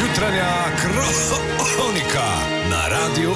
Jutranja kronika na Radiu 1.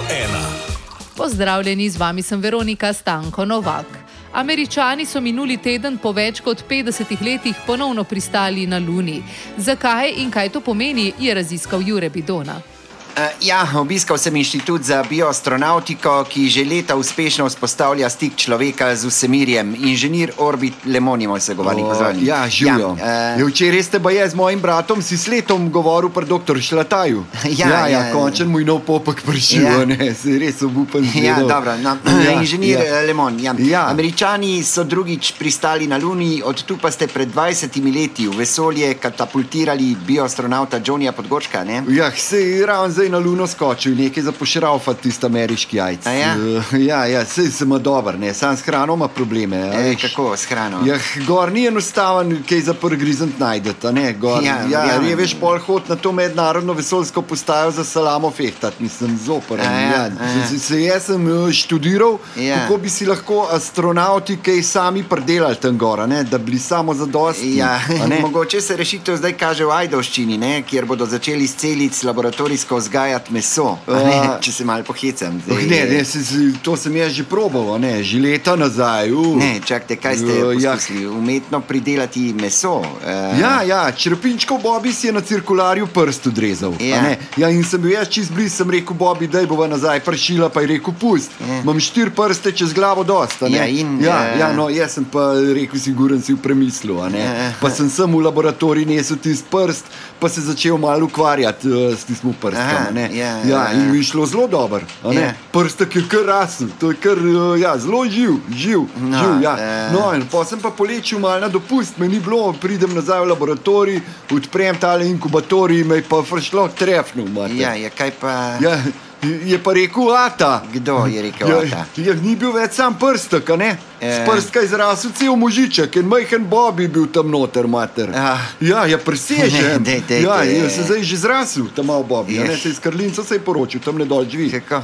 Pozdravljeni, z vami sem Veronika Stanko Novak. Američani so minuli teden po več kot 50 letih ponovno pristali na Luni. Zakaj in kaj to pomeni, je raziskal Jure Bidona. Uh, ja, obiskal sem inštitut za bioastronautiko, ki že leta uspešno vzpostavlja stik človeka z vsemirjem. Inženir Orbit Lemonimo se govori. pozdravljeni. Ja, živijo. Ja, uh, včeraj ste pa jaz z mojim bratom si s letom govoril pri dr. Šlataju. Ja, ja, ja, ja. končen moj nov popek prišel, Ja. ne, se res obupen. Ja, dobro, no, ja, inženir ja. ja. Lemon. Ja. Ja. Američani so drugič pristali na Luni, od tu pa ste pred 20 leti v vesolje katapultirali bioastronauta Johnnyja Podgorška. Ne? Ja, se je ravno zdaj na luno skočil, nekaj za pošraufati tisti ameriški jajc. A ja? Uh, ja, ja, sej sem dober, ne, sam s hrano ima probleme. E, kako s hrano? Ja, gor ni enostaven, kaj za prgrizant najdete, ne, gor. Ja, Ja, ja, je veš pol hod na to mednarodno vesoljsko postajo za salamo fehtat, mislim, zoper. Ja, ja, ja. Se, se jaz sem eh, študiral, Ja. kako bi si lahko astronauti kaj sami predelali tam gor, a ne, da bili samo zadostni. Ja, mogoče se rešitev zdaj kaže v Ajdovščini, ne, kjer bodo začeli s celic laboratorijsko vzgajati meso. Ne, A. če se malo pohecam. Oh, zdaj. ne, ne, se, to sem jaz že probal, ne, že leta nazaj. Uh. Ne, čakajte, kaj ste Uh, ja. poskusili? Umetno pridelati meso. Uh, Ja, ja, črpinčkov Bobby si je na cirkularju prst odrezal. Ja. ja, in sem bil jaz čist blizu, sem rekel, Bobby, daj bova nazaj pršila, pa je rekel, pust. Ja. Imam štiri prste čez glavo dosta. Ja, in, ja, eh, ja, no, jaz sem pa rekel, siguren si v premislu. Ja. Pa sem sem v laboratorij nesel tisti prst, pa se začel malo ukvarjati uh, s tistim prstom. Aha, a ne. ja, ja, ja, in ja. mi je šlo zelo dobro. Ja. Prstek je kar rasel, to je kar uh, ja, zelo živ, živ. No, živ ja. eh. no, in pa sem pa polečil malo na dopust, me ni bilo, pridem nazaj v laboratorij, odprem tale inkubatorij, me je pa fršlo trefnil. mater. ja, ja, kaj pa. ja, je pa rekel, ata. Kdo je rekel, Ja, ata? ja, ni bil več sam prstek, ne? Z prstka je zrasel cel možiček in majhen Bob je bil tam noter, mater. Ah. Ja, je presežen. Ne, dej, dej, ja, dej. je se zdaj že zrasel, tam malo Bob. Ja, Je. ne, se iz Karlinca se je poročil, tam ne?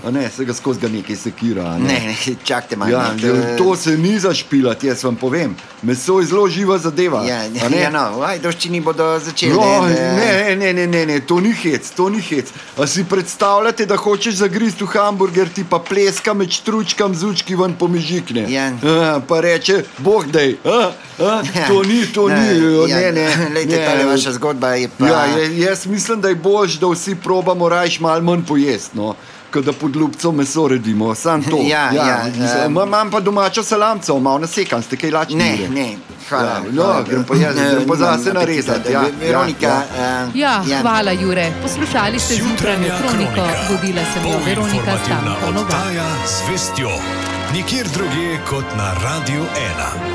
A ne, se ga skozi ga nekaj sekira. a Ne, ne, čakajte malo. Ja, no, ja, to se ni zašpilati, jaz vam povem. Meso je zelo živa zadeva. Ja, a ne? ja, no, v Ajdovščini bodo začeli. No, ne, ne, ne, ne, ne, ne, to ni hec, to ni hec. A si predstavljate, da hočeš zagristi v hamburger, ti pa pleska med štručkam z učki ven pomežikne. Ja. A, pa reče, boh dej, a, a, to ni, to ni, ne, ne. Lejte, ne. tale vaša zgodba je pa. Ja, je, jaz mislim, da je bož, da vsi probamo rajš malo manj pojesti. No. Ko da pod ljubcem meso redimo, sam to. Ja, ja, mislim, em. imam- pa domačo salamco, malo nasekam, ste kaj lačni. Ne, Jure? ne, hvala. Ja, no, grem pa jaz, grem pa zase narezati, ja, Ve- Veronika, ja, eh, Ja, hvala, Jure. Poslušali ste zjutrajno kroniko, vodila sem jo Veronika Informativna Stanko Novak. oddaja z vestjo. Nikjer drugje kot na Radiu 1.